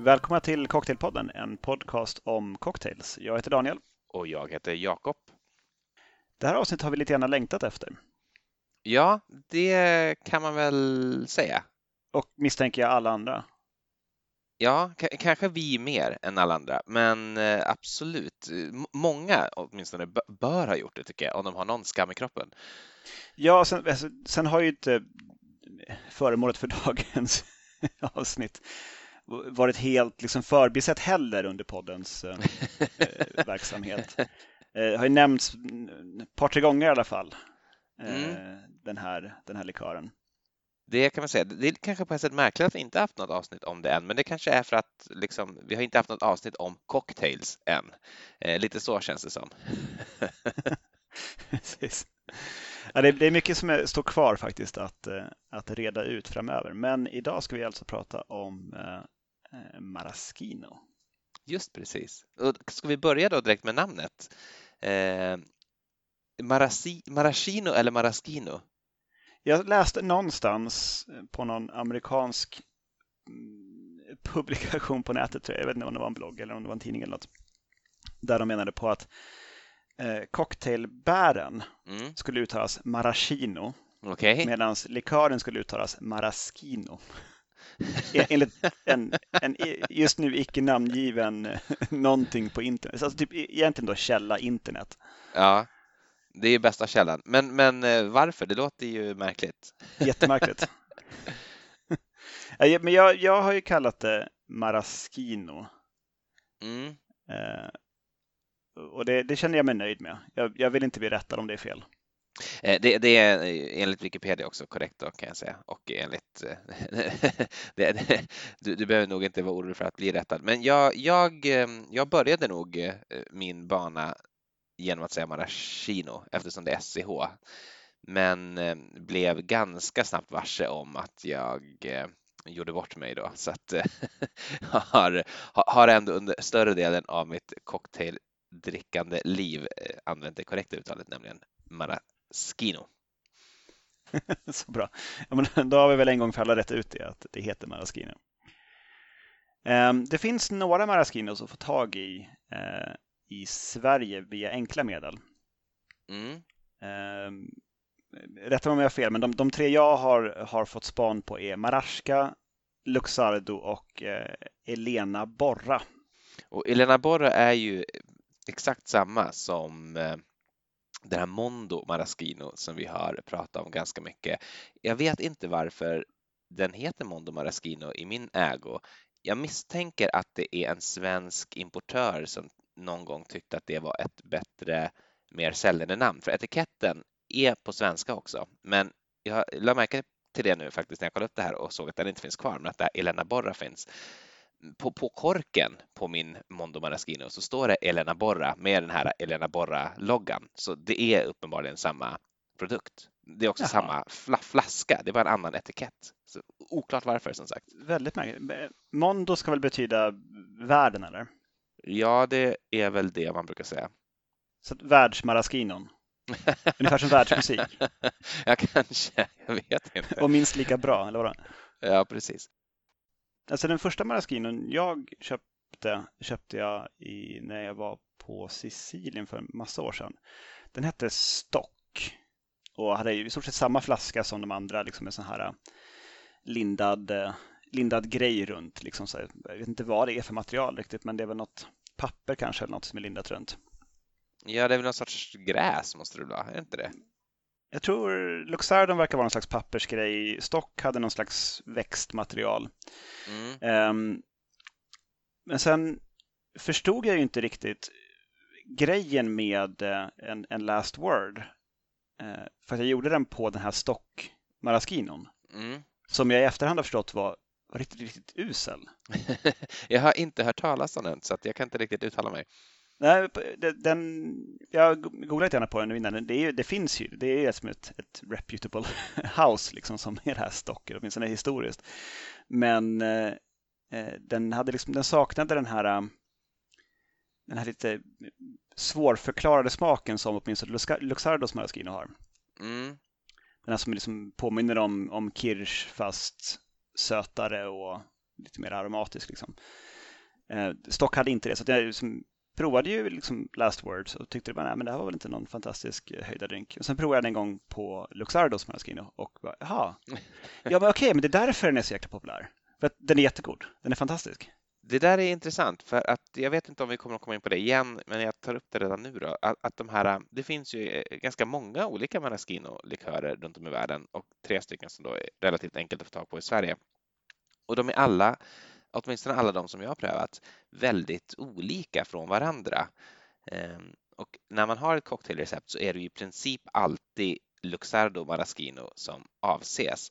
Välkomna till Cocktailpodden, en podcast om cocktails. Jag heter Daniel. Och jag heter Jakob. Det här avsnittet har vi lite grann längtat efter. Ja, det kan man väl säga. Och misstänker jag alla andra. Ja, kanske vi mer än alla andra, men eh, absolut. Många åtminstone bör ha gjort det tycker jag, om de har någon skam i kroppen. Ja, sen, alltså, sen har ju inte föremålet för dagens avsnitt varit helt liksom förbisett heller under poddens eh, verksamhet. Eh, har ju nämnts ett par, tre gånger i alla fall, eh, mm. den, här, den här likören. Det kan man säga. Det är kanske på ett sätt märkligt att vi inte haft något avsnitt om det än, men det kanske är för att liksom, vi har inte haft något avsnitt om cocktails än. Eh, lite så känns det som. Precis. Ja, det, är mycket som står kvar faktiskt att, eh, att reda ut framöver. Men idag ska vi alltså prata om eh, Maraschino. Just precis. Och ska vi börja då direkt med namnet? Eh, Marasi, Maraschino eller Maraschino? Jag läste någonstans på någon amerikansk mm, publikation på nätet, jag vet inte om det var en blogg eller om det var en tidning eller något, där de menade på att eh, cocktailbären mm. skulle uttalas maraschino okay. medan likören skulle uttalas maraschino. E-, enligt en, en just nu icke namngiven eh, någonting på internet. Alltså typ egentligen då källa internet. Ja, det är bästa källan. Men, men eh, varför? Det låter ju märkligt. Jättemärkligt. men jag, jag har ju kallat det Maraschino. Mm. Eh, och det, det, känner jag mig nöjd med. Jag, jag vill inte bli rättad om det är fel. Eh, det, det, är eh, enligt Wikipedia också korrekt då kan jag säga och enligt eh, det, det, du, du, behöver nog inte vara orolig för att bli rättad. Men jag, jag, ehm, jag började nog min bana genom att säga Maraschino eftersom det är SCH. Men ehm, blev ganska snabbt varse om att jag gjorde bort mig då så att har, har ändå under större delen av mitt cocktaildrickande liv använt det korrekta uttalet, nämligen Maraschino. Skino. Så bra. Ja, men då har vi väl en gång för alla rätt ut det, att det heter Maraschino. Ehm, det finns några Maraschinos att få tag i eh, i Sverige via enkla medel. Mm. Ehm, rätta mig om jag har fel, men de, de, tre jag har, har fått span på är Marashka, Luxardo och eh, Elena Borra. Och Elena Borra är ju exakt samma som det här Mondo Maraschino som vi har pratat om ganska mycket. Jag vet inte varför den heter Mondo Maraschino i min ägo. Jag misstänker att det är en svensk importör som någon gång tyckte att det var ett bättre, mer säljande namn, för etiketten är på svenska också. Men jag la märke till det nu faktiskt när jag kollade upp det här och såg att den inte finns kvar, men att det här Elena Borra finns på, på korken på min Mondo Maraschino så står det Elena Borra med den här Elena Borra-loggan. Så det är uppenbarligen samma produkt. Det är också Jaha. samma fla flaska, det är bara en annan etikett. Så, oklart varför som sagt. Väldigt märkligt. Mondo ska väl betyda världen eller? Ja, det är väl det man brukar säga. Så världsmaraskinon? Ungefär som världsmusik? ja, kanske. Jag vet inte. Och minst lika bra, eller vadå? Ja, precis. Alltså den första Maraskinon jag köpte, köpte jag i, när jag var på Sicilien för en massa år sedan. Den hette Stock och hade i stort sett samma flaska som de andra, liksom en sån här äh, lindad, äh, lindad grej runt. Liksom så jag vet inte vad det är för material riktigt, men det är väl något papper kanske eller något som är lindat runt. Ja, det är väl någon sorts gräs måste det vara, är det inte det? Jag tror Luxardon verkar vara någon slags pappersgrej. Stock hade någon slags växtmaterial. Mm. Um, men sen förstod jag ju inte riktigt grejen med uh, en, en, last word. Uh, för att jag gjorde den på den här stock Maraskinon. Mm. Som jag i efterhand har förstått var, riktigt, riktigt usel. jag har inte hört talas om den så att jag kan inte riktigt uttala mig. Nej, den, jag googlade gärna på den innan. Det, är, det finns ju, det är som ett, ett reputable house liksom som är det här Stocker, åtminstone historiskt. Men eh, eh, den, hade liksom, den saknade den här, eh, den här lite svårförklarade smaken som åtminstone Luxardos Maraschino har. Mm. Den här som liksom påminner om, om kirsch fast sötare och lite mer aromatisk. Liksom. Eh, Stock hade inte det, så jag liksom provade ju liksom Last Words och tyckte bara, nej, men det här var väl inte någon fantastisk eh, höjdardrink. Och sen provade jag den en gång på Luxardos Maraschino och bara, jaha, ja men okej, men det är därför den är så jäkla populär. För att den är jättegod, den är fantastisk. Det där är intressant för att jag vet inte om vi kommer att komma in på det igen, men jag tar upp det redan nu då. Att, att de här, det finns ju eh, ganska många olika Maraschino-likörer runt om i världen och tre stycken som då är relativt enkelt att få tag på i Sverige. Och de är alla, åtminstone alla de som jag har prövat, väldigt olika från varandra. Ehm, och när man har ett cocktailrecept så är det i princip alltid Luxardo Maraschino som avses.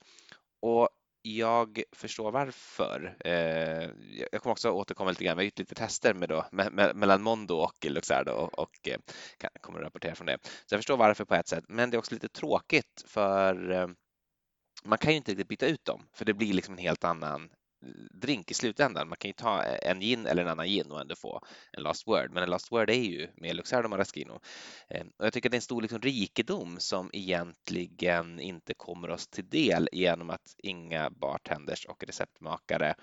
Och jag förstår varför. Ehm, jag kommer också återkomma lite grann. Vi har gjort lite tester med då, mellan Mondo och Luxardo och, och eh, kommer att rapportera från det. Så jag förstår varför på ett sätt, men det är också lite tråkigt för ehm, man kan ju inte riktigt byta ut dem för det blir liksom en helt annan drink i slutändan. Man kan ju ta en gin eller en annan gin och ändå få en Last Word, men en Last Word är ju med Luxardo Maraschino. Eh, och jag tycker det är en stor liksom rikedom som egentligen inte kommer oss till del genom att inga bartenders och receptmakare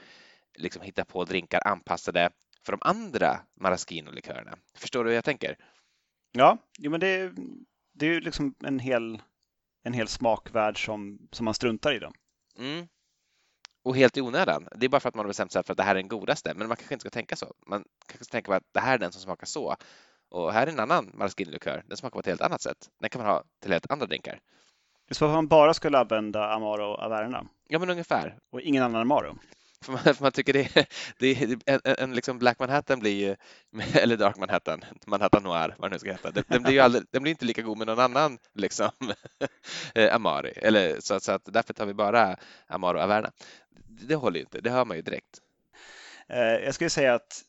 liksom hittar på drinkar anpassade för de andra Maraschino-likörerna. Förstår du hur jag tänker? Ja, men det, det är ju liksom en hel, en hel smakvärld som, som man struntar i. Då. Mm och helt i onödan. Det är bara för att man har bestämt sig för att det här är den godaste, men man kanske inte ska tänka så. Man kanske ska tänka på att det här är den som smakar så. Och här är en annan maraschino-likör. Den smakar på ett helt annat sätt. Den kan man ha till helt andra drinkar. Så att man bara skulle använda Amaro Averna? Ja, men ungefär. Och ingen annan Amaro? För man, för man tycker det, är, det är, en, en liksom Black Manhattan blir ju, eller Dark Manhattan, Manhattan Noir, vad det nu ska heta, den, den blir ju aldrig, den blir inte lika god med någon annan liksom eh, Amari. Eller, så, så att därför tar vi bara Amaro Averna det håller ju inte, det hör man ju direkt. Eh, jag skulle säga att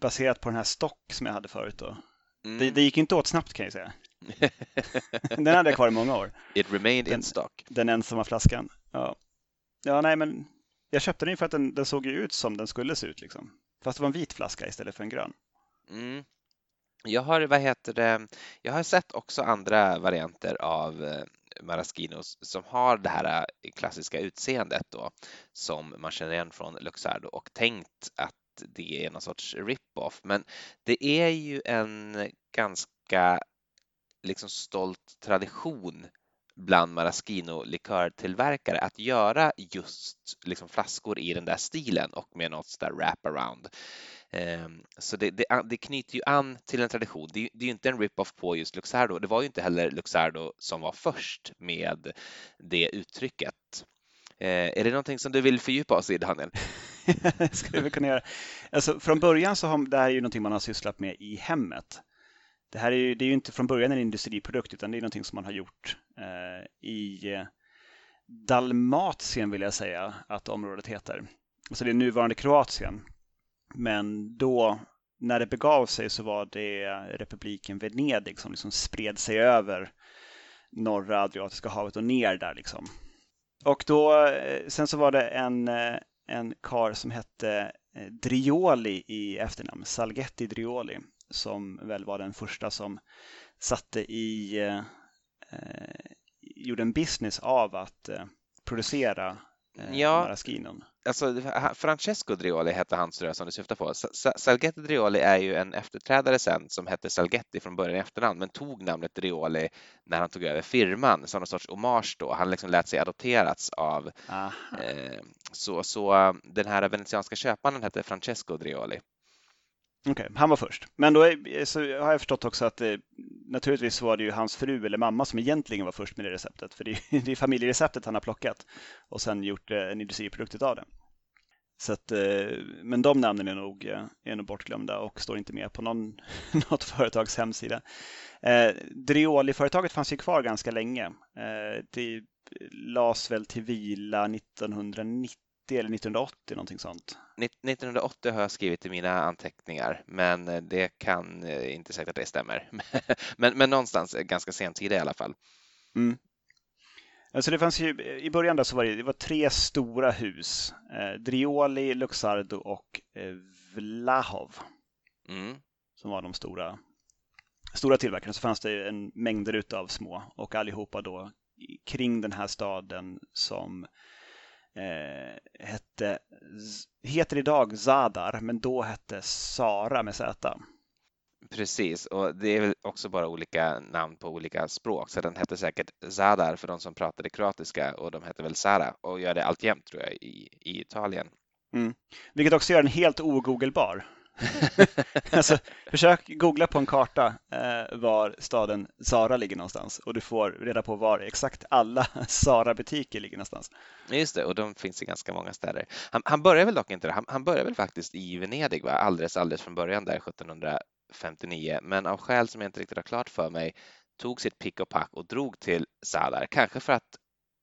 baserat på den här stock som jag hade förut då. Mm. Det, det, gick inte åt snabbt kan jag säga. den hade jag kvar i många år. It remained den, in stock. Den ensamma flaskan. Ja, ja nej men jag köpte den för att den, den såg ut som den skulle se ut liksom. Fast det var en vit flaska istället för en grön. Mm. Jag har, vad heter det, jag har sett också andra varianter av Maraschino Maraschinos som har det här eh, klassiska utseendet då som man känner igen från Luxardo och tänkt att det är någon sorts rip-off. Men det är ju en ganska liksom stolt tradition bland Maraschino-likörtillverkare att göra just liksom flaskor i den där stilen och med något sådär wraparound. Ehm, så det, det, det, knyter ju an till en tradition. Det, det är ju inte en rip-off på just Luxardo. Det var ju inte heller Luxardo som var först med det uttrycket. Ehm, är det någonting som du vill fördjupa oss i, Daniel? det skulle vi kunna göra. Alltså, från början så har det här är ju någonting man har sysslat med i hemmet. Det här är ju, det är ju inte från början en industriprodukt utan det är någonting som man har gjort eh, i eh, Dalmatien vill jag säga att området heter. Alltså det är nuvarande Kroatien. Men då, när det begav sig så var det republiken Venedig som liksom spred sig över norra Adriatiska havet och ner där liksom. Och då, eh, sen så var det en, eh, en kar som hette Drioli i efternamn, Salgetti Drioli, som väl var den första som satte i, eh, gjorde en business av att eh, producera eh, ja. Maraschinon alltså, Francesco Drioli hette hans tror som du syftar på. Salgetti Drioli är ju en efterträdare sen som hette Salgetti från början i efternamn men tog namnet Drioli när han tog över firman som någon sorts hommage då. Han liksom lät sig adopterats av eh, så, så den här venetianska köpmannen hette Francesco Drioli. Okej, okay, han var först. Men då är, så har jag förstått också att eh, naturligtvis var det ju hans fru eller mamma som egentligen var först med det receptet. För det är, det är familjereceptet han har plockat och sen gjort eh, en industriprodukt av det. Så att, eh, men de namnen är nog, eh, är nog bortglömda och står inte med på någon, något företags hemsida. Eh, Drioli-företaget fanns ju kvar ganska länge. Eh, det eh, lades väl till vila 1990 eller 1980, någonting sånt. 1980 har jag skrivit i mina anteckningar, men eh, det kan eh, inte säga att det stämmer. men, men någonstans ganska sent i alla fall. Mm. Alltså det fanns ju, I början där så var det, det var tre stora hus. Eh, Drioli, Luxardo och eh, Vlahov. Mm. Som var de stora, stora tillverkarna. Så fanns det en mängder av små och allihopa då kring den här staden som eh, hette, heter idag Zadar, men då hette Sara med Z. Precis, och det är väl också bara olika namn på olika språk, så den hette säkert Zadar för de som pratade kroatiska och de hette väl Sara och gör det alltjämt tror jag i, i Italien. Mm. Vilket också gör den helt ogoogelbar. alltså, försök googla på en karta eh, var staden Sara ligger någonstans och du får reda på var exakt alla Sara-butiker ligger någonstans. Just det, och de finns i ganska många städer. Han, han börjar väl dock inte där, han, han börjar väl faktiskt i Venedig, va? alldeles, alldeles från början där 1759, men av skäl som jag inte riktigt har klart för mig tog sitt pick och pack och drog till Sadar, kanske för att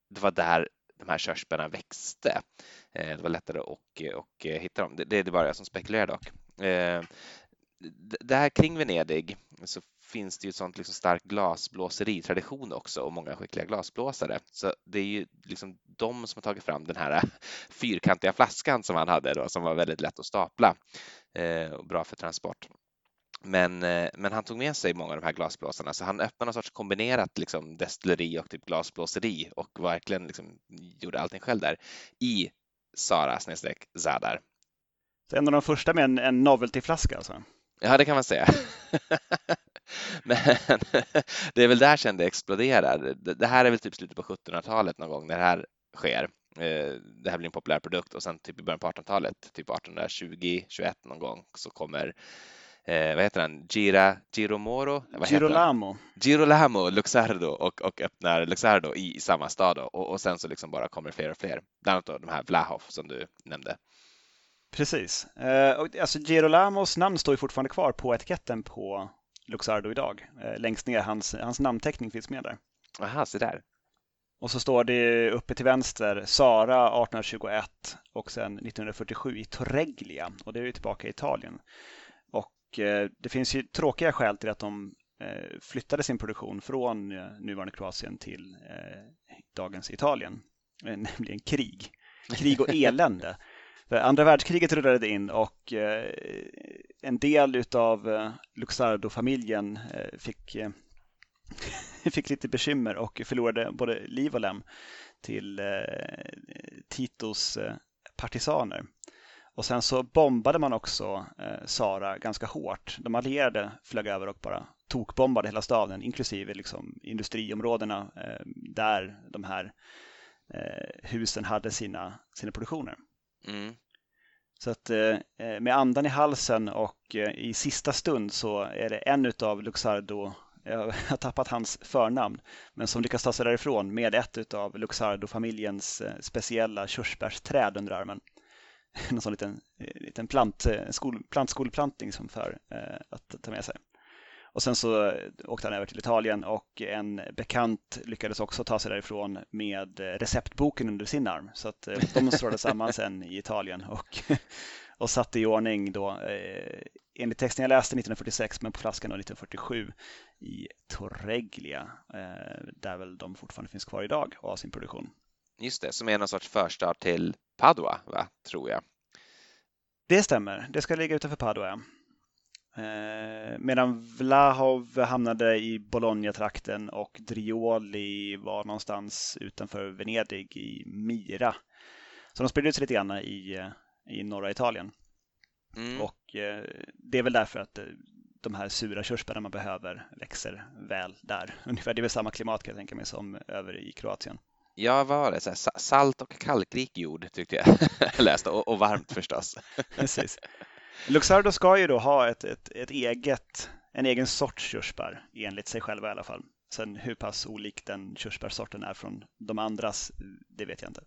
det var där de här körsbärna växte. Eh, det var lättare att och eh, hitta dem. Det, det är bara jag som spekulerar dock. Eh, här kring Venedig så finns det ju ett sånt liksom stark glasblåseritradition också och många skickliga glasblåsare. Så det är ju liksom de som har tagit fram den här fyrkantiga flaskan som han hade då, som var väldigt lätt att stapla eh, och bra för transport. Men, eh, men han tog med sig många av de här glasblåsarna så han öppnade någon sorts kombinerat liksom destilleri och typ glasblåseri och verkligen liksom gjorde allting själv där i Sara Zadar så en av de första med en, en noveltyflaska alltså? Ja, det kan man säga. Men det är väl där sen det exploderar. Det här är väl typ slutet på 1700-talet någon gång när det här sker. Eh, det här blir en populär produkt och sen typ i början på 1800-talet, typ 1820, 21 någon gång så kommer eh, vad heter han, Gira, Giromoro? Vad Girolamo. Girolamo Luxardo och, och öppnar Luxardo i, i samma stad då. Och, och sen så liksom bara kommer fler och fler. Bland annat de här Vlahov som du nämnde. Precis. Eh, och, alltså Girolamos namn står ju fortfarande kvar på etiketten på Luxardo idag. Eh, längst ner, hans, hans namnteckning finns med där. Aha, så där. Och så står det uppe till vänster Sara 1821 och sen 1947 i Torreglia och det är ju tillbaka i Italien. Och eh, det finns ju tråkiga skäl till att de eh, flyttade sin produktion från eh, nuvarande Kroatien till eh, dagens Italien, nämligen krig. Krig och elände. För andra världskriget rullade in och eh, en del av eh, Luxardo-familjen fick, fick lite bekymmer och förlorade både liv och lem till Titos partisaner. Och sen så bombade man också Sara ganska hårt. De allierade flög över och bara tokbombade hela staden, inklusive liksom industriområdena där de här husen hade sina, sina produktioner. Mm. Så att eh, eh, med andan i halsen och eh, i sista stund så är det en av Luxardo, jag har tappat hans förnamn, men som lyckas ta sig därifrån med ett av Luxardo-familjens eh, speciella körsbärsträd under armen. En sån liten, eh, liten plant, eh, skol, plantskolplantning som för att ta med sig. Och sen så åkte han över till Italien och en bekant lyckades också ta sig därifrån med receptboken under sin arm. Så att eh, de strålade samman sen i Italien och, och satte i ordning då eh, enligt texten jag läste 1946 men på flaskan då 1947 i Torreglia eh, där väl de fortfarande finns kvar idag och har sin produktion. Just det, som är någon sorts förstad till Padua, va? tror jag. Det stämmer, det ska ligga utanför Padua. Eh, medan Vlahov hamnade i Bologna-trakten och Drioli var någonstans utanför Venedig i Mira. Så de spred ut sig lite grann i, eh, i norra Italien. Mm. Och eh, det är väl därför att de här sura körsbärna man behöver växer väl där. Ungefär, det är väl samma klimat kan jag tänka mig som över i Kroatien. Ja, vad var det? Så salt och kalkrik jord tyckte jag läste och, och varmt förstås. Precis. Luxardo ska ju då ha ett, ett, ett eget, en egen sorts körsbär, enligt sig själva i alla fall. Sen hur pass olik den körsbärssorten är från de andras, det vet jag inte.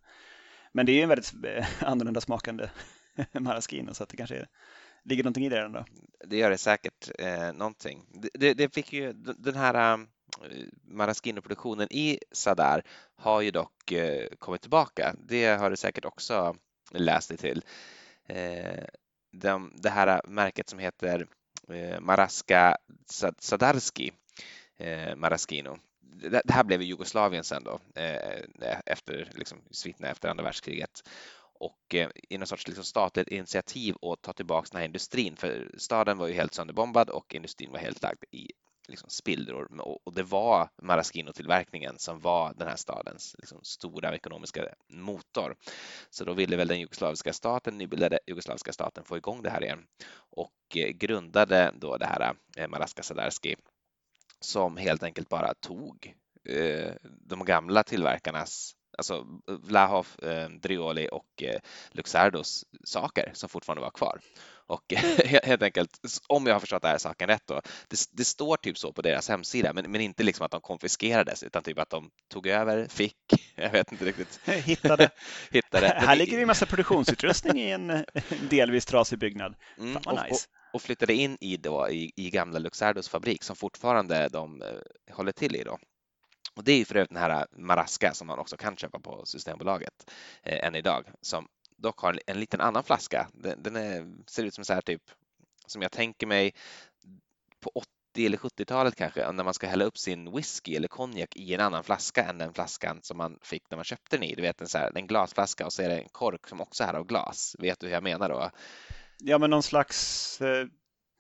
Men det är ju en väldigt eh, annorlunda smakande maraschino, så att det kanske ligger någonting i det ändå. Det gör det säkert eh, någonting. Det, det, fick ju den här eh, um maraschino-produktionen i Sadar har ju dock eh, kommit tillbaka. Det har du säkert också läst dig till. De, det här märket som heter eh, Maraska Sadarski eh, Maraskino. Det, det, här blev i Jugoslavien sen då, eh, eh, efter liksom, sviterna efter andra världskriget och eh, i någon sorts liksom, statligt initiativ att ta tillbaka den här industrin, för staden var ju helt sönderbombad och industrin var helt lagd i liksom spillror och det var Maraschino-tillverkningen som var den här stadens liksom stora ekonomiska motor. Så då ville väl den jugoslaviska staten, nybildade jugoslaviska staten få igång det här igen och eh, grundade då det här eh, Maraska Sadarski som helt enkelt bara tog eh, de gamla tillverkarnas alltså Vlahov, Drioli och Luxardos saker som fortfarande var kvar och helt enkelt, om jag har förstått det här saken rätt då, det, det, står typ så på deras hemsida, men, men inte liksom att de konfiskerades utan typ att de tog över, fick, jag vet inte riktigt. Hittade. Hittade. Här ligger det en massa produktionsutrustning i en delvis trasig byggnad. Mm, och, nice. och, och, flyttade in i, då, i, i gamla Luxardos fabrik som fortfarande de eh, håller till i då. Och det är ju för övrigt den här Maraska som man också kan köpa på Systembolaget eh, än idag som dock har en liten annan flaska. Den, den är, ser ut som så här typ som jag tänker mig på 80 eller 70-talet kanske, när man ska hälla upp sin whisky eller konjak i en annan flaska än den flaskan som man fick när man köpte den i. Du vet en, så här, en glasflaska och så är det en kork som också är av glas. Vet du hur jag menar då? Ja, men någon slags, eh,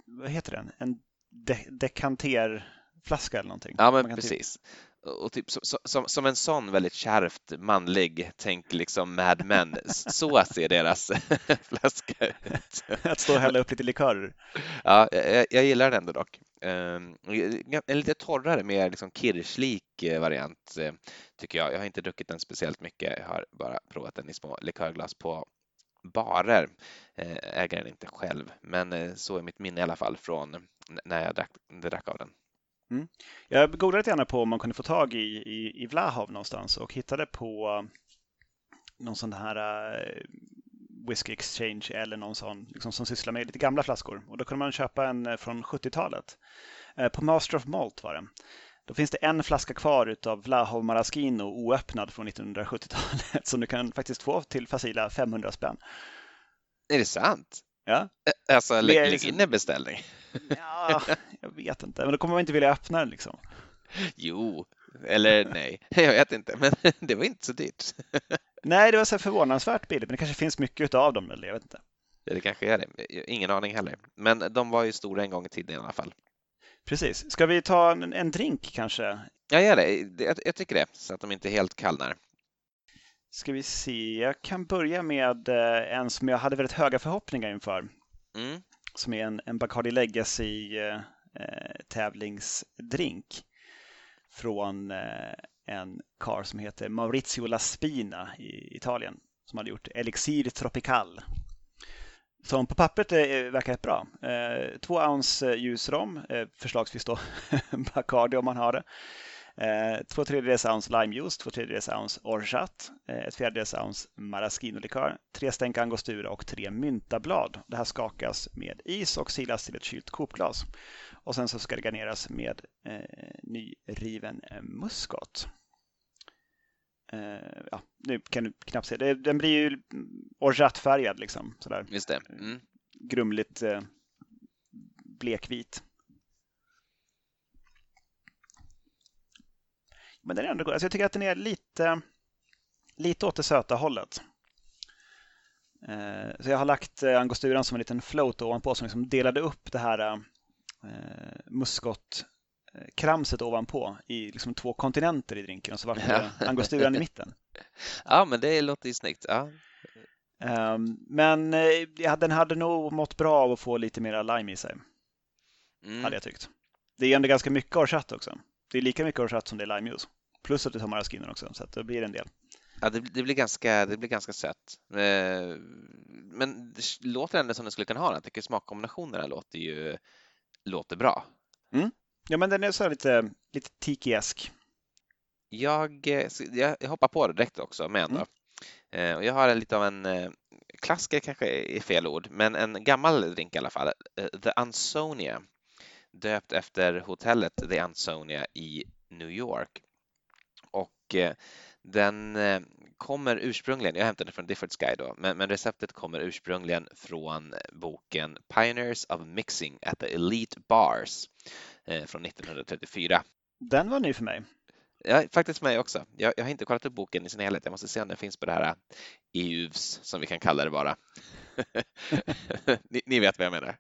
vad heter den? En de dekanterflaska eller någonting. Ja, men typ precis. Typ och typ som, som, som, en sån väldigt kärvt manlig, tänk liksom Mad Men, så ser deras flaska ut. Att stå och hälla upp lite likörer. Ja, jag, jag gillar den ändå dock. Ehm, en lite torrare, mer liksom kirschlik eh, variant eh, tycker jag. Jag har inte druckit den speciellt mycket, jag har bara provat den i små likörglas på barer. Eh, äger den inte själv, men så är mitt minne i alla fall från när jag drack, drack av den. Mm. Jag googlade lite grann på om man kunde få tag i, i, i Vlahov någonstans och hittade på någon sån här uh, Whisky Exchange eller någon sån liksom, som sysslar med lite gamla flaskor. Och då kunde man köpa en eh, från 70-talet. Uh, på Master of Malt var det. Då finns det en flaska kvar av Vlahov Maraschino oöppnad från 1970-talet som du kan faktiskt få till facila 500 spänn. Är det sant? Ja. Alltså lägg, lägg in en beställning. Ja, jag vet inte, men då kommer man inte vilja öppna den liksom. Jo, eller nej, jag vet inte, men det var inte så dyrt. Nej, det var så förvånansvärt billigt, men det kanske finns mycket av dem, eller jag vet inte. Ja, det kanske är det. Ingen aning heller. Men de var ju stora en gång i tiden i alla fall. Precis. Ska vi ta en, en drink kanske? Ja, gör det. Jag, jag tycker det, så att de inte helt kallnar. Ska vi se, jag kan börja med eh, en som jag hade väldigt höga förhoppningar inför. Mm som är en, en Bacardi Legacy eh, eh, tävlingsdrink från eh, en kar som heter Maurizio Laspina i Italien som hade gjort Elixir Tropical. Som på pappret är, verkar rätt bra. Eh, två ounce eh, ljusrom, eh, förslagsvis då Bacardi om man har det. Eh, två tredjedels ounce limejuice, två tredjedels ounce orchat, eh, ett fjärdedels ounce maraschino-likör, tre stänk angostura och tre myntablad. Det här skakas med is och silas till ett kylt kokglas. Och sen så ska det garneras med eh, nyriven muskot. Eh, ja, nu kan du knappt se. Det, den blir ju orchat-färgad liksom. Sådär. Just det. Mm. Grumligt eh, blekvit. Men den är ändå god. Alltså jag tycker att den är lite, lite åt det söta hållet. Eh, så jag har lagt eh, angosturan som en liten float ovanpå som liksom delade upp det här eh, muskotkramset ovanpå i liksom två kontinenter i drinken och så var det angosturan i mitten. Ja, men det låter ju snyggt. Ja. Ehm, men den hade nog mått bra av att få lite mer lime i sig. Mm. Hade jag tyckt. Det är ändå ganska mycket horchata också. Det är lika mycket horchata som det är limejuice. Plus att du tar maraschino också, så att det blir en del. Ja, det, det, blir ganska, det blir ganska sött. Eh, men det låter ändå som det skulle kunna ha. Jag tycker smakkombinationerna låter ju låter bra. Mm. Ja, men den är så lite, lite tiki-esk. Jag, jag, hoppar på det direkt också med. Mm. Jag har lite av en eh, klassiker kanske är fel ord, men en gammal drink i alla fall. Eh, The Ansonia, döpt efter hotellet The Ansonia i New York. Och eh, den eh, kommer ursprungligen, jag hämtade från Difford Sky då, men, men, receptet kommer ursprungligen från boken Pioneers of Mixing at the Elite Bars eh, från 1934. Den var ny för mig. Ja, faktiskt för mig också. Jag, jag, har inte kollat upp boken i sin helhet. Jag måste se om den finns på det här EUVs, som vi kan kalla det bara. ni, ni, vet vad jag menar.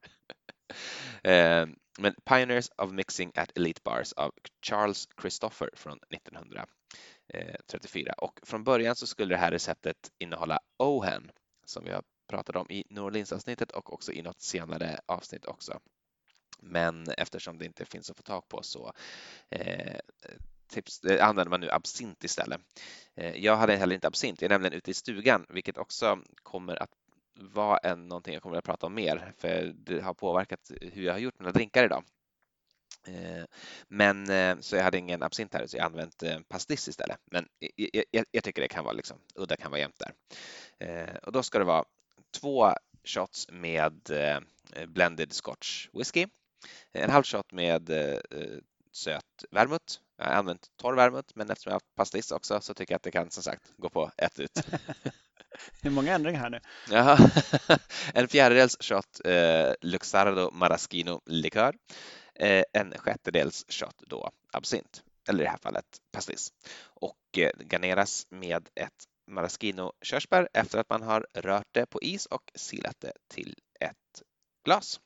Eh, men Pioneers of Mixing at Elite Bars av Charles Christopher från 1934 eh, och från början så skulle det här receptet innehålla Ohen som vi har pratat om i New Orleans-avsnittet och också i något senare avsnitt också. Men eftersom det inte finns att få tag på så eh, tips, eh, använder man nu absint istället. Eh, jag hade heller inte absint, jag är nämligen ute i stugan, vilket också kommer att vara en, någonting jag kommer att prata om mer, för det har påverkat hur jag har gjort mina drinkar idag. Eh, men eh, så jag hade ingen absint här så jag använt eh, pastis istället. Men jag, jag, jag, tycker det kan vara liksom, udda kan vara jämnt där. Och då ska det vara två shots med blended scotch whisky, en halv shot med söt vermouth jag har använt torr vermouth, men eftersom jag har haft pastis också så tycker jag att det kan som sagt gå på ett ut. Det är många ändringar här nu. Jaha. En fjärdedels shot eh, Luxardo Maraschino likör. Eh, en sjättedels shot då absint, eller i det här fallet pastis. Och eh, garneras med ett Maraschino körsbär efter att man har rört det på is och silat det till ett glas.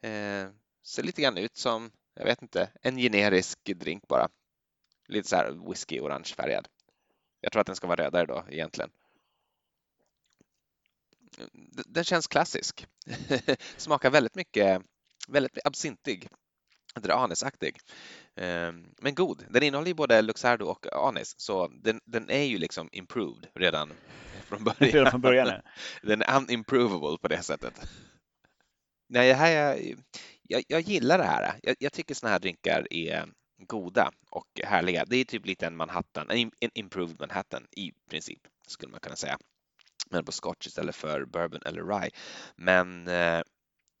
Eh, ser lite grann ut som jag vet inte, en generisk drink bara. Lite så här whisky orange färgad. Jag tror att den ska vara rödare då egentligen. Den känns klassisk. Smakar väldigt mycket, väldigt absintig. Anisaktig. Ehm, men god. Den innehåller ju både Luxardo och anis, så den, den är ju liksom improved redan från början. Redan från början Den är unimprovable på det sättet. Nej, det här är, jag, jag gillar det här. Jag, jag tycker såna här drinkar är goda och härliga. Det är typ lite en Manhattan, en improved Manhattan i princip skulle man kunna säga. Men på scotch istället för bourbon eller rye. Men eh,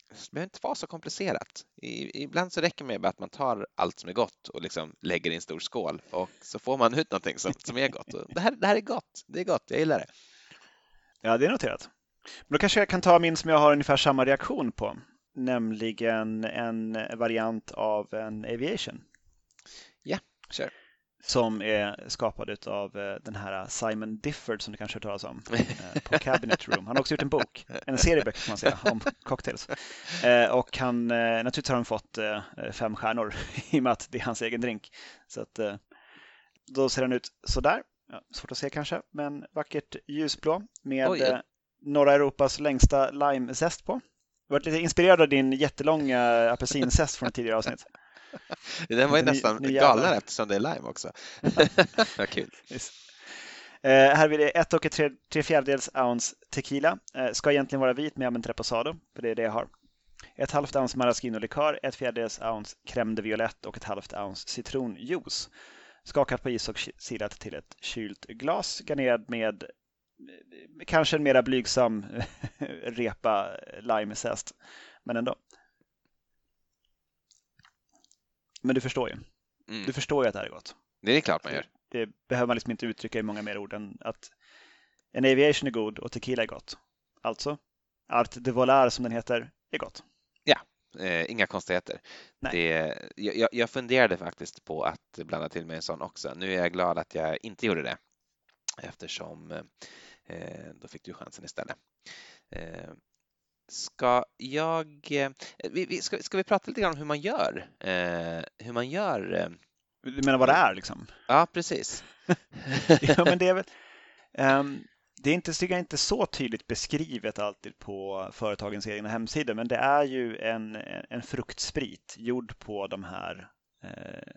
det behöver inte vara så komplicerat. I, ibland så räcker det med att man tar allt som är gott och liksom lägger i en stor skål och så får man ut någonting som, som är gott. Och det, här, det här är gott. Det är gott. Jag gillar det. Ja, det är noterat. Men då kanske jag kan ta min som jag har ungefär samma reaktion på nämligen en variant av en Aviation. Ja, sure. Som är skapad av eh, den här Simon Difford som du kanske har hört talas om eh, på Cabinet Room. Han har också gjort en bok, en serie böcker kan man säga, om cocktails. Eh, och han, naturligtvis har han fått fem stjärnor i och med att det är hans egen drink. Så att, då ser den ut sådär. Ja, svårt att se kanske, men vackert ljusblå med Oj, norra Europas längsta limezest på. Jag varit lite inspirerad av din jättelånga apelsinzest från ett tidigare avsnitt. Den var ju nästan galen eftersom det är lime också. Vad kul. Eh, här har vi det ett och ett tre, tre fjärdedels ounce tequila. Eh, ska egentligen vara vit men jag använder reposado, för det är det jag har. Ett halvt ounce maraschino-likör, ett fjärdedels ounce crème de violette och ett halvt ounce citronjuice. Skakat på is och silat till ett kylt glas, garnerad med kanske en mera blygsam repa limezest, men ändå. Men du förstår ju. Mm. Du förstår ju att det här är gott. Det är klart man gör. Det, det behöver man liksom inte uttrycka i många mer ord än att en aviation är god och tequila är gott. Alltså, Art de Volar som den heter är gott. Ja, eh, inga konstigheter. Det, jag, jag funderade faktiskt på att blanda till mig en sån också. Nu är jag glad att jag inte gjorde det eftersom eh, Eh, då fick du chansen istället. Eh, ska jag... Eh, ska, ska vi prata lite grann om hur man gör? Hur man gör... Du menar vad det är liksom? Ja, precis. ja, men det är väl... Um, det är inte, tycker jag, inte så tydligt beskrivet alltid på företagens egna hemsidor, men det är ju en, en fruktsprit gjord på de här eh,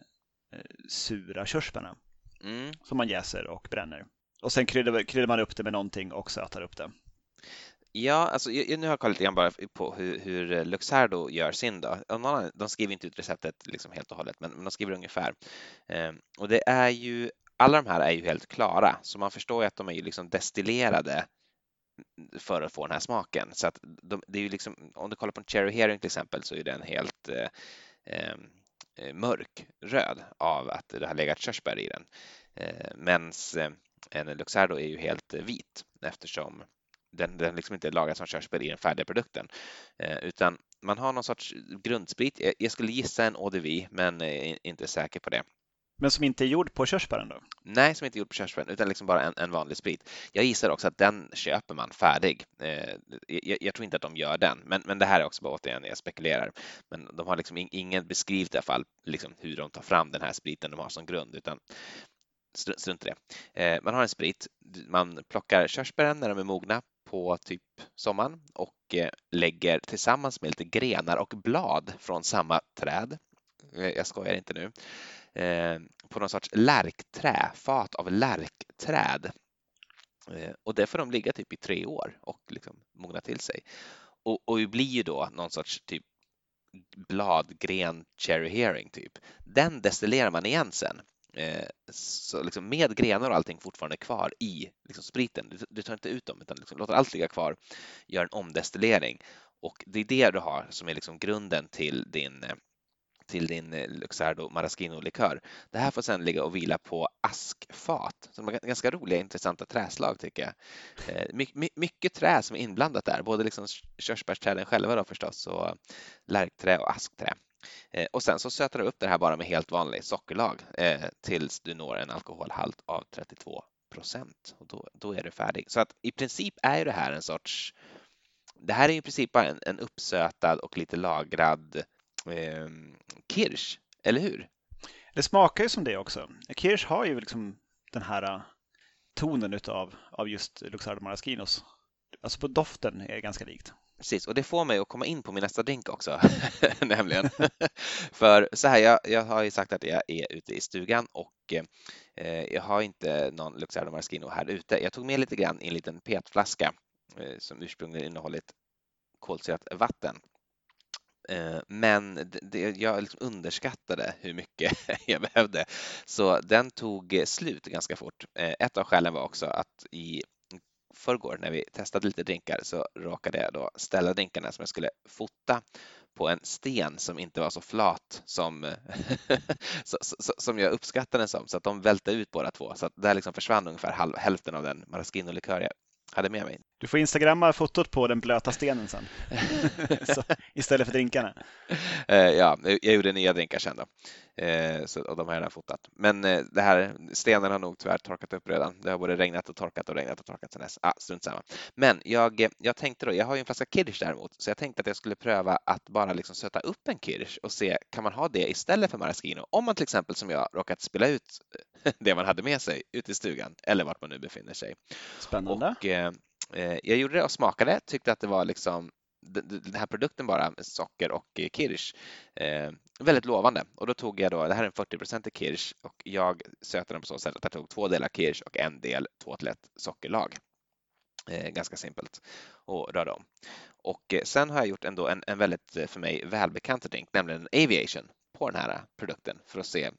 sura körsbärna mm. som man jäser och bränner. Och sen kryddar, kryddar man upp det med någonting och sötar upp det. Ja, alltså, jag, nu har jag kollat lite grann bara på hur, hur eh, Luxardo gör sin. Då. De skriver inte ut receptet liksom helt och hållet, men de skriver ungefär. Ehm, och det är ju, alla de här är ju helt klara, så man förstår ju att de är ju liksom destillerade för att få den här smaken. Så att de, det är ju liksom, om du kollar på en Cherry Herring till exempel så är den helt eh, ehm, eh, av att det har legat körsbär i den. Eh, mens eh, en Luxardo är ju helt vit eftersom den, den liksom inte är lagad som körsbär i den färdiga produkten. Eh, utan man har någon sorts grundsprit. Jag, jag skulle gissa en ODV men är inte säker på det. Men som inte är gjord på körsbären då? Nej, som inte är gjord på körsbären utan liksom bara en, en vanlig sprit. Jag gissar också att den köper man färdig. Eh, jag, jag, tror inte att de gör den, men, men det här är också bara återigen jag spekulerar. Men de har liksom ingen beskrivit i alla fall liksom hur de tar fram den här spriten de har som grund, utan strunt i det. Eh, man har en sprit, man plockar körsbären när de är mogna på typ sommaren och eh, lägger tillsammans med lite grenar och blad från samma träd. Eh, jag skojar inte nu. Eh, på någon sorts lärkträ, fat av lärkträd. Och det får de ligga typ i tre år och liksom mogna till sig. Och, och det blir ju då någon sorts typ bladgren cherry hearing typ. Den destillerar man igen sen Eh, så liksom med grenar och allting fortfarande kvar i liksom spriten. Du, du tar inte ut dem utan liksom låter allt ligga kvar, gör en omdestillering och det är det du har som är liksom grunden till din eh, till din eh, Luxardo Maraschino-likör. Det här får sedan ligga och vila på askfat. Så de är ganska roliga, intressanta träslag tycker jag. Eh, my, my, mycket trä som är inblandat där, både liksom körsbärsträden själva då förstås och lärkträ och askträ. Eh, och sen så sötar du upp det här bara med helt vanlig sockerlag eh, tills du når en alkoholhalt av 32 procent och då, då är du färdig. Så att i princip är det här en sorts det här är i princip bara en, en uppsötad och lite lagrad eh, kirsch, eller hur? Det smakar ju som det också. Kirsch har ju liksom den här eh, tonen utav, av just Luxardo Maraschinos. Alltså på doften är det ganska likt. Precis, och det får mig att komma in på min nästa drink också, nämligen. För så här, jag, jag har ju sagt att jag är ute i stugan och eh, jag har inte någon Luxardo Maraschino här ute. Jag tog med lite grann i en liten petflaska eh, som ursprungligen innehållit kolsyrat vatten. Eh, men det, det, jag liksom underskattade hur mycket jag behövde, så den tog slut ganska fort. Eh, ett av skälen var också att i förrgår när vi testade lite drinkar så råkade jag då ställa drinkarna som jag skulle fota på en sten som inte var så flat som, som jag uppskattade den som, så att de välte ut båda två. Så att där liksom försvann ungefär halv, hälften av den maraschino-likör jag hade med mig. Du får instagramma fotot på den blöta stenen sen. så, istället för drinkarna. Eh, ja, jag gjorde nya drinkar sen då. Eh, så, och de har redan fotat. Men eh, det här, stenen har nog tyvärr torkat upp redan. Det har både regnat och torkat och regnat och torkat sen dess. Ah, strunt samma. Men jag, jag tänkte då, jag har ju en flaska kirsch däremot, så jag tänkte att jag skulle pröva att bara liksom söta upp en kirsch och se, kan man ha det istället för maraschino? Om man till exempel som jag råkat spela ut det man hade med sig ute i stugan eller vart man nu befinner sig. Spännande. Och, eh, jag gjorde det och smakade, tyckte att det var liksom den här produkten bara socker och eh, kirsch eh, väldigt lovande och då tog jag då, det här är en 40% kirsch och jag söter den på så sätt att jag tog två delar kirsch och en del 2 till 1 sockerlag. Eh, ganska simpelt och rörde om. Och eh, sen har jag gjort ändå en, en väldigt eh, för mig välbekant drink, nämligen en aviation på den här produkten för att se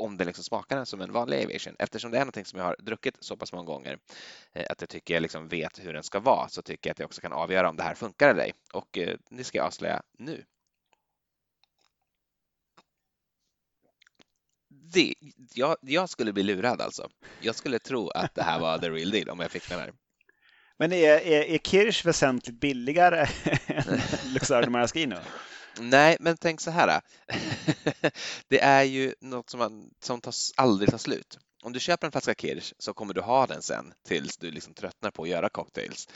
om den liksom smakar som en vanlig aviation. Eftersom det är någonting som jag har druckit så pass många gånger eh, att jag tycker jag liksom vet hur den ska vara så tycker jag att jag också kan avgöra om det här funkar eller ej. Och eh, det ska jag avslöja nu. Det, jag, jag, skulle bli lurad alltså. Jag skulle tro att det här var the real deal om jag fick den här. Men är, är, är Kirsch väsentligt billigare än Luxardo Maraschino? Nej, men tänk så här. det är ju något som, man, som tar, aldrig tar slut. Om du köper en flaska kirsch så kommer du ha den sen tills du liksom tröttnar på att göra cocktails.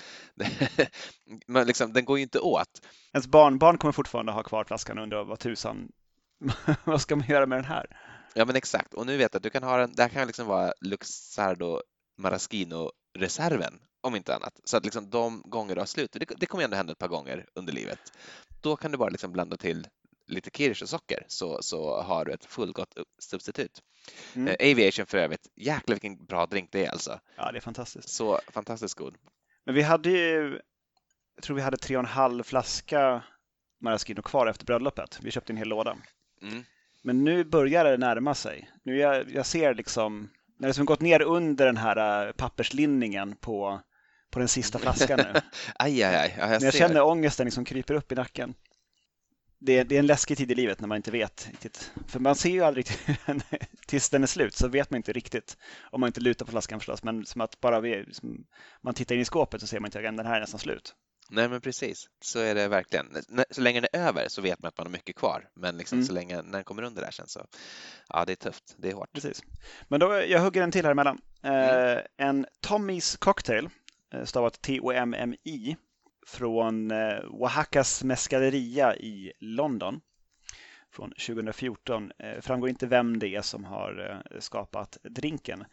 men liksom, den går ju inte åt. Ens barnbarn kommer fortfarande ha kvar flaskan och undra vad tusan, vad ska man göra med den här? Ja, men exakt. Och nu vet jag att du kan ha den, det här kan liksom vara Luxardo Maraschino-reserven om inte annat. Så att liksom de gånger du har slut, det, det kommer ändå hända ett par gånger under livet, då kan du bara liksom blanda till lite kirsch och socker så, så har du ett fullgott substitut. Mm. Eh, Aviation för övrigt, jäklar vilken bra drink det är alltså. Ja, det är fantastiskt. Så fantastiskt god. Men vi hade ju, jag tror vi hade tre och en halv flaska Maraschino kvar efter bröllopet. Vi köpte en hel låda. Mm. Men nu börjar det närma sig. Nu jag, jag ser liksom, när det liksom gått ner under den här äh, papperslinningen på på den sista flaskan nu. aj, aj, aj. Ja, jag, Men jag känner ångesten liksom kryper upp i nacken. det, är, det är en läskig tid i livet när man inte vet riktigt. För man ser ju aldrig tills den är slut så vet man inte riktigt om man inte lutar på flaskan förstås. Men som att bara vi, som man tittar in i skåpet så ser man inte att den här är nästan slut. Nej men precis, så är det verkligen. Så länge den är över så vet man att man har mycket kvar. Men liksom mm. så länge när den kommer under där sen så, ja det är tufft, det är hårt. Precis. Men då, jag hugger en till här emellan. Mm. Eh, en Tommys Cocktail, eh, stavat T-O-M-M-I, från eh, Oaxacas Mescaleria i London från 2014. Eh, framgår inte vem det är som har eh, skapat drinken.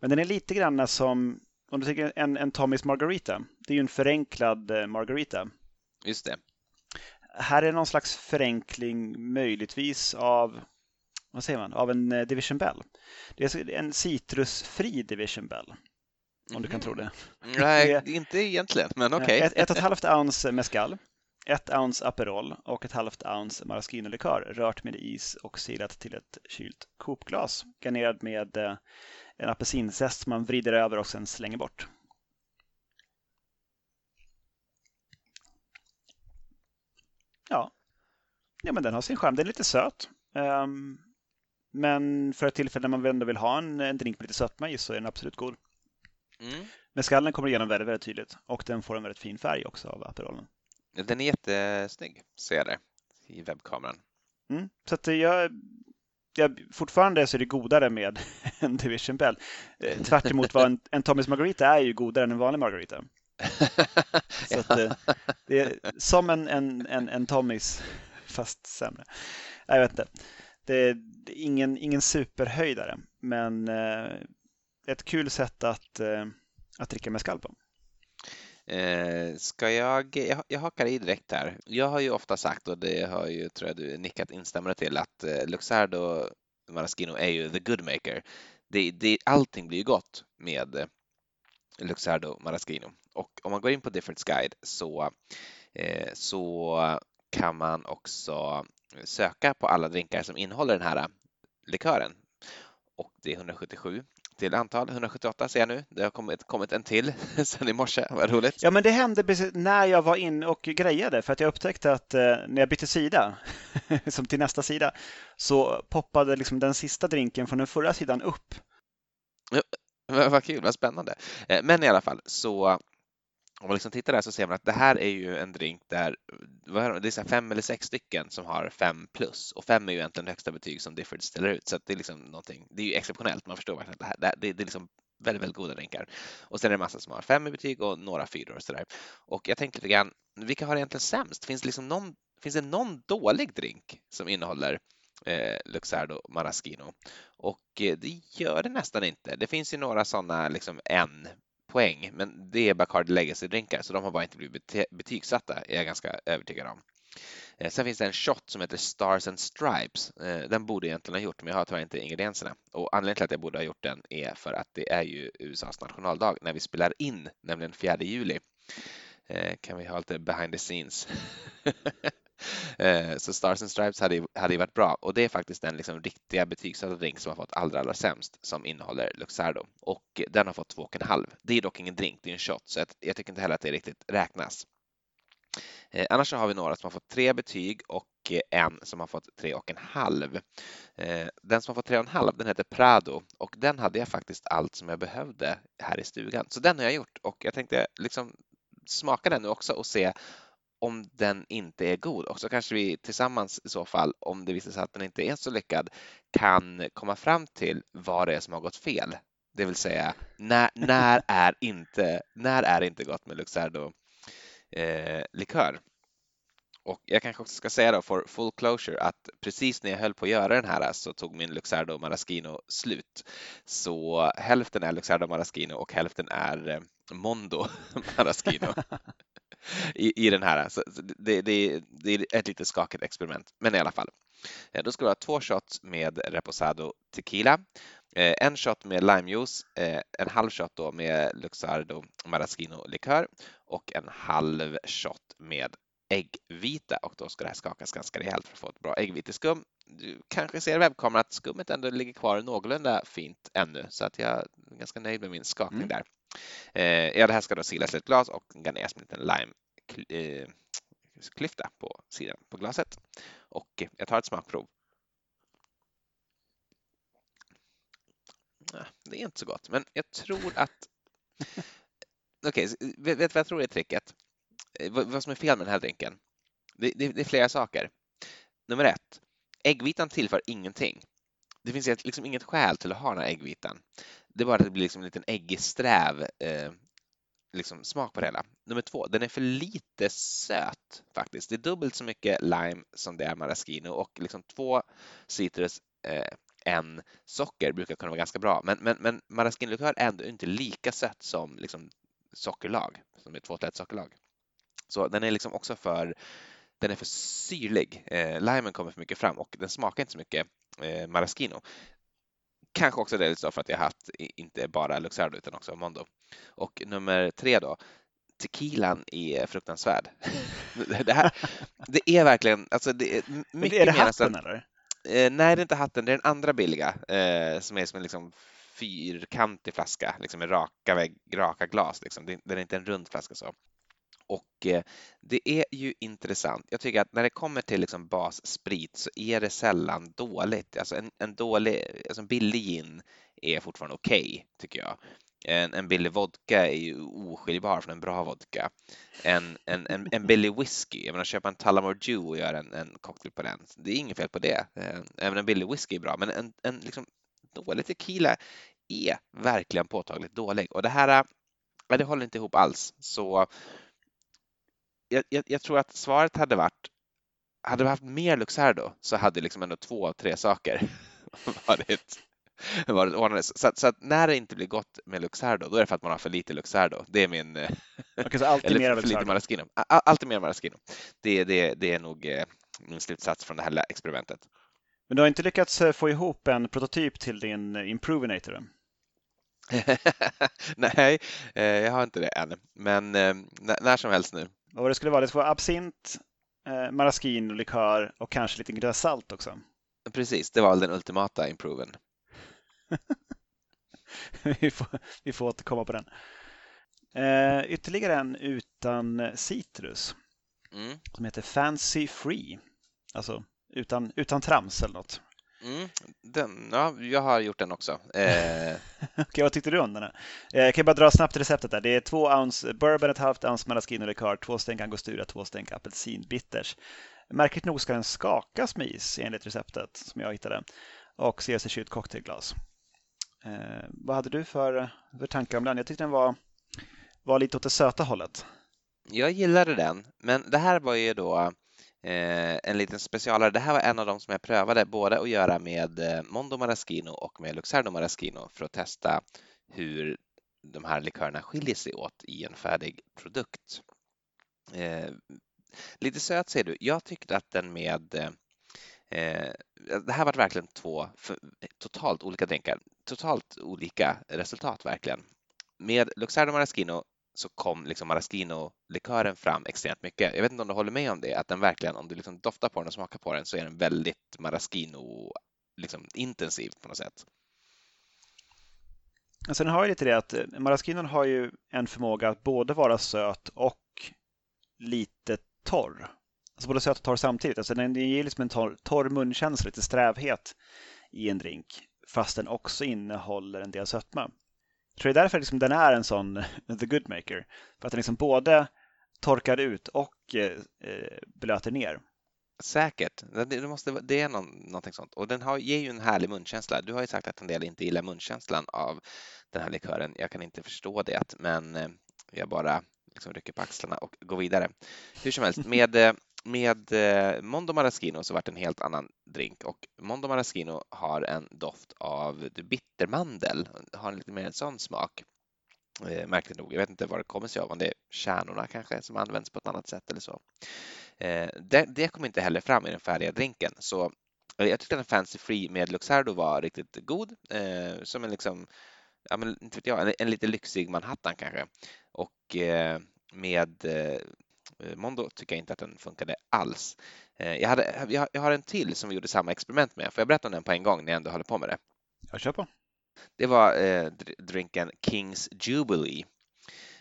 Men den är lite grann som om du tänker en, en Tommys Margarita. Det är ju en förenklad Margarita. Just det. Här är någon slags förenkling möjligtvis av vad säger man, av en Division Bell. Det är en citrusfri Division Bell. Om du kan tro det. Nej, inte egentligen, men okej. Okay. Ett, ett och ett halvt ounce mescal, ett ounce Aperol och ett halvt ounce maraschino-likör rört med is och silat till ett kylt kopglas. Garnerad med eh, en apelsinzest som man vrider över och sen slänger bort. Ja, ja men den har sin charm. Den är lite söt. Um, men för ett tillfälle när man ändå vill ha en, en drink med lite sötma i så är den absolut god. Mm. Men skallen kommer igenom väldigt, väldigt tydligt och den får en väldigt fin färg också av Aperolen. Den är jättesnygg, ser jag det i webbkameran. Mm. Så att jag, jag, fortfarande så är det godare med en Division Bell. Eh, tvärt emot vad en, en Thomas Margarita är ju godare än en vanlig Margarita. så att, eh, det är som en, en, en, en Tommys fast sämre. Jag vet inte. Det är ingen, ingen superhöjdare men eh, ett kul sätt att, eh, att dricka med på. Eh, ska jag, jag, jag hakar i direkt här. Jag har ju ofta sagt, och det har ju, tror jag du nickat instämmande till, att eh, Luxardo Maraschino är ju the good maker. Det, det, allting blir ju gott med eh, Luxardo Maraschino. Och om man går in på Difference Guide så, eh, så kan man också söka på alla drinkar som innehåller den här eh, likören. Och det är 177 till antal. 178 ser jag nu. Det har kommit, kommit en till sen i morse. Vad roligt. Ja, men det hände precis när jag var in och grejade för att jag upptäckte att eh, när jag bytte sida, som till nästa sida, så poppade liksom den sista drinken från den förra sidan upp. Ja, vad kul, vad spännande. Eh, men i alla fall så om man liksom tittar där så ser man att det här är ju en drink där det är så fem eller sex stycken som har fem plus och fem är ju egentligen högsta betyg som Difford ställer ut så det är liksom någonting. Det är ju exceptionellt. Man förstår verkligen att det här det, det är liksom väldigt, väldigt goda drinkar. Och sen är det massa som har fem i betyg och några fyror och så där. Och jag tänkte lite grann, vilka har det egentligen sämst? Finns det liksom någon, finns det någon dålig drink som innehåller eh, Luxardo Maraschino? Och eh, det gör det nästan inte. Det finns ju några sådana, liksom en poäng, men det är Bacardi Legacy-drinkar så de har bara inte blivit betygsatta, är jag ganska övertygad om. Eh, sen finns det en shot som heter Stars and Stripes. Eh, den borde jag egentligen ha gjort, men jag har tyvärr inte ingredienserna. Och anledningen till att jag borde ha gjort den är för att det är ju USAs nationaldag när vi spelar in, nämligen 4 juli. Eh, kan vi ha lite behind the scenes? Eh, så Stars and Stripes hade, hade ju varit bra och det är faktiskt den liksom riktiga betygssatta drink som har fått allra, allra sämst som innehåller Luxardo och den har fått 2,5. Det är dock ingen drink, det är en shot så jag, jag tycker inte heller att det riktigt räknas. Eh, annars så har vi några som har fått tre betyg och en som har fått tre och en halv. Eh, den som har fått tre och en halv, den heter Prado och den hade jag faktiskt allt som jag behövde här i stugan. Så den har jag gjort och jag tänkte liksom smaka den nu också och se om den inte är god och så kanske vi tillsammans i så fall, om det visar sig att den inte är så lyckad, kan komma fram till vad det är som har gått fel. Det vill säga, när, när, är, inte, när är det inte gott med Luxardo eh, likör? Och jag kanske också ska säga då för full closure att precis när jag höll på att göra den här så tog min Luxardo Maraschino slut. Så hälften är Luxardo Maraschino och hälften är eh, Mondo Maraschino. i, i den här. Så det, det, det är ett lite skakigt experiment, men i alla fall. Eh, då ska vi ha två shots med Reposado Tequila, eh, en shot med limejuice, eh, en halv shot då med Luxardo Maraschino likör och en halv shot med äggvita och då ska det här skakas ganska rejält för att få ett bra äggviteskum. Du kanske ser i webbkameran att skummet ändå ligger kvar någorlunda fint ännu så att jag är ganska nöjd med min skakning mm. där. Eh, ja, det här ska då silas i ett glas och garneras med en liten lime, eh, klyfta på sidan på glaset. Och jag tar ett smakprov. Det är inte så gott, men jag tror att... Okej, okay, vet du vad jag tror är tricket? Eh, vad som är fel med den här drinken? Det, det, det är flera saker. Nummer ett, äggvitan tillför ingenting. Det finns liksom inget skäl till att ha den här äggvitan. Det är bara att det blir liksom en liten äggig sträv eh, liksom smak på det hela. Nummer två, den är för lite söt faktiskt. Det är dubbelt så mycket lime som det är maraschino och liksom två citrus, eh, en socker brukar kunna vara ganska bra. Men, men, men maraschino är ändå inte lika sött som liksom sockerlag, som är två sockerlag. Så den är liksom också för den är för syrlig. Eh, limen kommer för mycket fram och den smakar inte så mycket eh, maraschino. Kanske också det för att jag haft inte bara Luxardo utan också Mondo. Och nummer tre då, tequilan är fruktansvärd. det, här, det är verkligen, alltså det är mycket Men är det hatten nästan, eller? Eh, nej, det är inte hatten, det är den andra billiga eh, som är som en liksom fyrkantig flaska liksom med raka, vägg, raka glas. Liksom. Det, det är inte en rund flaska så. Och eh, det är ju intressant. Jag tycker att när det kommer till liksom bassprit så är det sällan dåligt. Alltså en, en dålig, alltså en billig gin är fortfarande okej, okay, tycker jag. En, en billig vodka är ju oskiljbar från en bra vodka. En, en, en, en billig whisky, jag menar köpa en Tullamore Dew och göra en, en cocktail på den, det är inget fel på det. Även en billig whisky är bra, men en, en liksom dålig tequila är verkligen påtagligt dålig och det här eh, det håller inte ihop alls. Så jag, jag, jag, tror att svaret hade varit, hade vi haft mer Luxardo så hade liksom ändå två av tre saker varit, varit ordnade. Så, så, att när det inte blir gott med Luxardo, då är det för att man har för lite Luxardo. Det är min... Okay, så alltid mer för lite Maraschino. Alltid mer Maraschino. Det, det, det är nog eh, min slutsats från det här experimentet. Men du har inte lyckats eh, få ihop en prototyp till din eh, Improvinator? Nej, jag har inte det än, men när som helst nu. Vad det skulle vara? Det skulle vara absint, eh, maraschino, likör och kanske lite grönsalt också. Precis, det var väl den ultimata improven. vi, får, vi får återkomma på den. Eh, ytterligare en utan citrus mm. som heter Fancy Free. Alltså utan, utan trams eller något. Mm, den, ja, jag har gjort den också. Eh... Okej, vad tyckte du om den? Eh, jag kan bara dra snabbt receptet där. Det är två ounce bourbon, ett halvt ounce maraschino likör, två stänk angostura, två stänk apelsinbitters. Märkligt nog ska den skakas med is enligt receptet som jag hittade och i kylt cocktailglas. Eh, vad hade du för, för tankar om den? Jag tyckte den var, var lite åt det söta hållet. Jag gillade den, men det här var ju då Eh, en liten specialare. Det här var en av de som jag prövade både att göra med eh, Mondo Maraschino och med Luxardo Maraschino för att testa hur de här likörerna skiljer sig åt i en färdig produkt. Eh, lite söt ser du. Jag tyckte att den med eh, eh det här var verkligen två totalt olika drinkar, totalt olika resultat verkligen. Med Luxardo Maraschino så kom liksom maraschino-likören fram extremt mycket. Jag vet inte om du håller med om det, att den verkligen, om du liksom doftar på den och smakar på den så är den väldigt maraschino liksom på något sätt. Alltså, Sen har ju lite det att eh, maraschinon har ju en förmåga att både vara söt och lite torr. Alltså både söt och torr samtidigt. Alltså den ger liksom en torr, torr munkänsla, lite strävhet i en drink. Fast den också innehåller en del sötma. Jag tror det är därför liksom den är en sån The Good Maker. För att den liksom både torkar ut och eh, eh blöter ner. Säkert. Det, måste, det är någon, någonting sånt. Och den har, ger ju en härlig munkänsla. Du har ju sagt att en del inte gillar munkänslan av den här likören. Jag kan inte förstå det, men eh, jag bara liksom rycker på axlarna och går vidare. Hur som helst, med eh, med eh, Mondo Maraschino så vart det en helt annan drink och Mondo Maraschino har en doft av bittermandel, har en lite mer en sån smak. Eh, märkligt nog, jag vet inte vad det kommer sig av, om det är kärnorna kanske som används på ett annat sätt eller så. Eh, det, det kom inte heller fram i den färdiga drinken så eh, jag tyckte att Fancy Free med Luxardo var riktigt god, eh, som en liksom, ja men inte vet jag, en, en lite lyxig Manhattan kanske. Och eh, med Eh, Mondo tycker jag inte att den funkade alls. Eh, jag, hade, jag har en till som vi gjorde samma experiment med. Får jag berätta om den på en gång när jag ändå håller på med det? Jag kör på. Det var eh, drinken Kings Jubilee.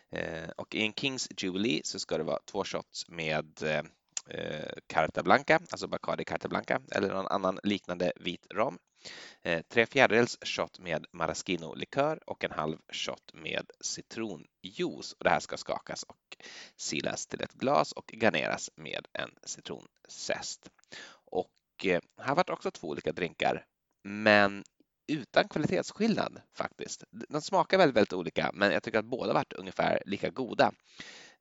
Eh, och i en Kings Jubilee så ska det vara två shots med eh, eh, Carta Blanca, alltså Bacardi Carta Blanca eller någon annan liknande vit rom. Eh, tre fjärdedels shot med maraschino-likör och en halv shot med citronjuice. Och det här ska skakas och silas till ett glas och garneras med en citronzest. Och eh, här var det också två olika drinkar, men utan kvalitetsskillnad faktiskt. De smakar väldigt, väldigt olika, men jag tycker att båda varit ungefär lika goda.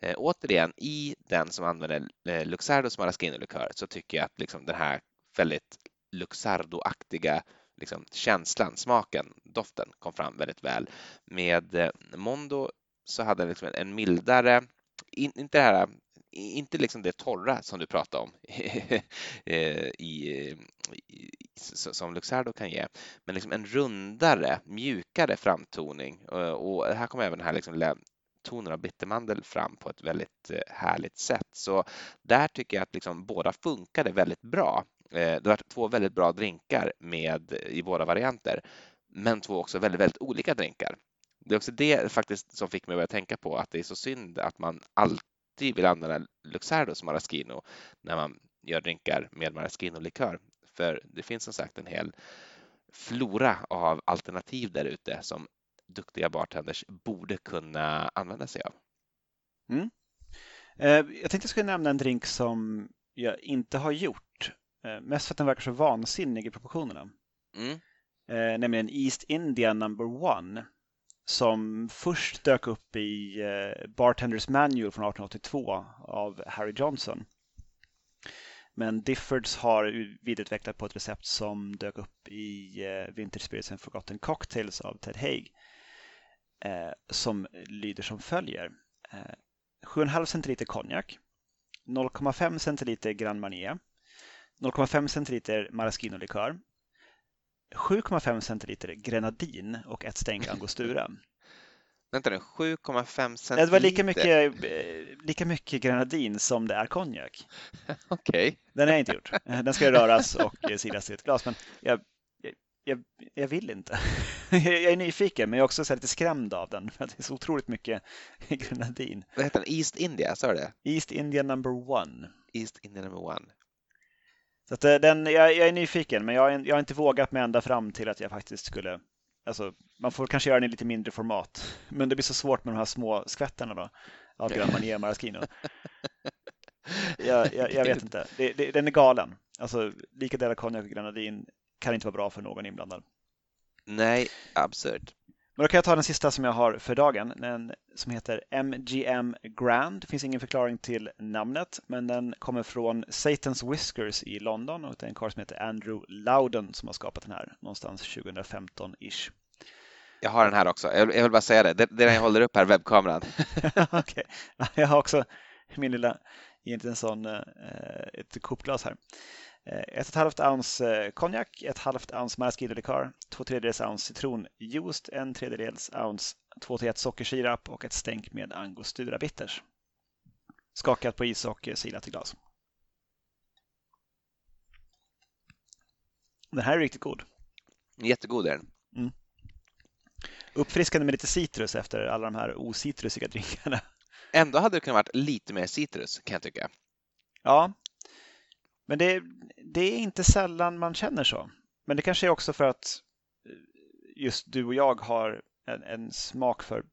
Eh, återigen, i den som använder eh, Luxardos maraschino-likör så tycker jag att liksom den här väldigt Luxardo-aktiga liksom, känslan, smaken, doften kom fram väldigt väl. Med eh, Mondo så hade den liksom en mildare, in, inte det här inte liksom det torra som du pratade om i, i, som Luxardo kan ge, men liksom en rundare, mjukare framtoning. Eh, och här kommer även den här liksom tonen av bittermandel fram på ett väldigt eh, härligt sätt. Så där tycker jag att liksom båda funkade väldigt bra. Eh, det det var två väldigt bra drinkar med, i båda varianter, men två också väldigt, väldigt olika drinkar. Det är också det faktiskt som fick mig att börja tänka på att det är så synd att man alltid vill använda Luxardo som maraschino när man gör drinkar med maraschino-likör. För det finns som sagt en hel flora av alternativ där ute som duktiga bartenders borde kunna använda sig av. Mm. Eh, jag tänkte jag skulle nämna en drink som jag inte har gjort. Eh, mest för att den verkar så vansinnig i proportionerna. Mm. Eh, nämligen East India number one. Som först dök upp i Bartenders Manual från 1882 av Harry Johnson. Men Diffords har vidareutvecklat på ett recept som dök upp i Vintage Spirits and Forgotten Cocktails av Ted Haig eh, som lyder som följer. Eh, 7,5 centiliter konjak, 0,5 centiliter Grand Marnier, 0,5 centiliter maraschino-likör, 7,5 centiliter grenadin och ett stänk angostura. Vänta nu, 7,5 centiliter? Det var lika mycket, eh, lika mycket grenadin som det är konjak. Okej. Okay. Den har jag inte gjort. Eh, den ska röras och silas i ett glas. Men jag jag, jag, vill inte. jag är nyfiken, men jag är också lite skrämd av den. För det är så otroligt mycket grenadin. Vad heter den? East India, sa du det? East India number one. East India number one. Så att eh, den, jag, jag är nyfiken, men jag, jag har inte vågat mig ända fram till att jag faktiskt skulle Alltså, man får kanske göra den i lite mindre format. Men det blir så svårt med de här små skvättarna då. Av Grand Marnier Maraschino. jag, jag, jag, vet inte. Det, det, den är galen. Alltså, lika delar konjak och grenadin kan inte vara bra för någon inblandad. Nej, absurt. Men då kan jag ta den sista som jag har för dagen, den som heter MGM Grand. Det finns ingen förklaring till namnet, men den kommer från Satan's Whiskers i London och det är en karl som heter Andrew Loudon som har skapat den här någonstans 2015-ish. Jag har den här också. Jag vill bara säga det. Det är den jag håller upp här, webbkameran. Okej. Jag har också min lilla, egentligen sån, eh, ett kopglas här. Eh, ett och ett halvt ounce eh, konjak, ett halvt ounce maraschino-likör, två tredjedels ounce citronjuice, en tredjedels ounce 2 till 1 sockersirap och ett stänk med angostura bitters. Skakat på is och silat i glas. Den här är riktigt god. Jättegod är den. Mm. Uppfriskande med lite citrus efter alla de här ocitrusiga drinkarna. Ändå hade det kunnat vara lite mer citrus kan jag tycka. Ja, men det, det är inte sällan man känner så. Men det kanske är också för att eh, just du och jag har en, en smak för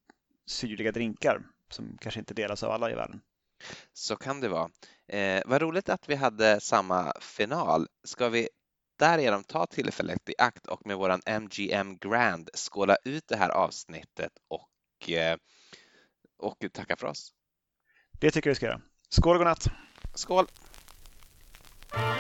syrliga drinkar som kanske inte delas av alla i världen. Så kan det vara. Eh, vad roligt att vi hade samma final. Ska vi därigenom ta tillfället i akt och med våran MGM Grand skåla ut det här avsnittet och, eh, och tacka för oss? Det tycker jag vi ska göra. Skål och godnatt! Skål! Bye.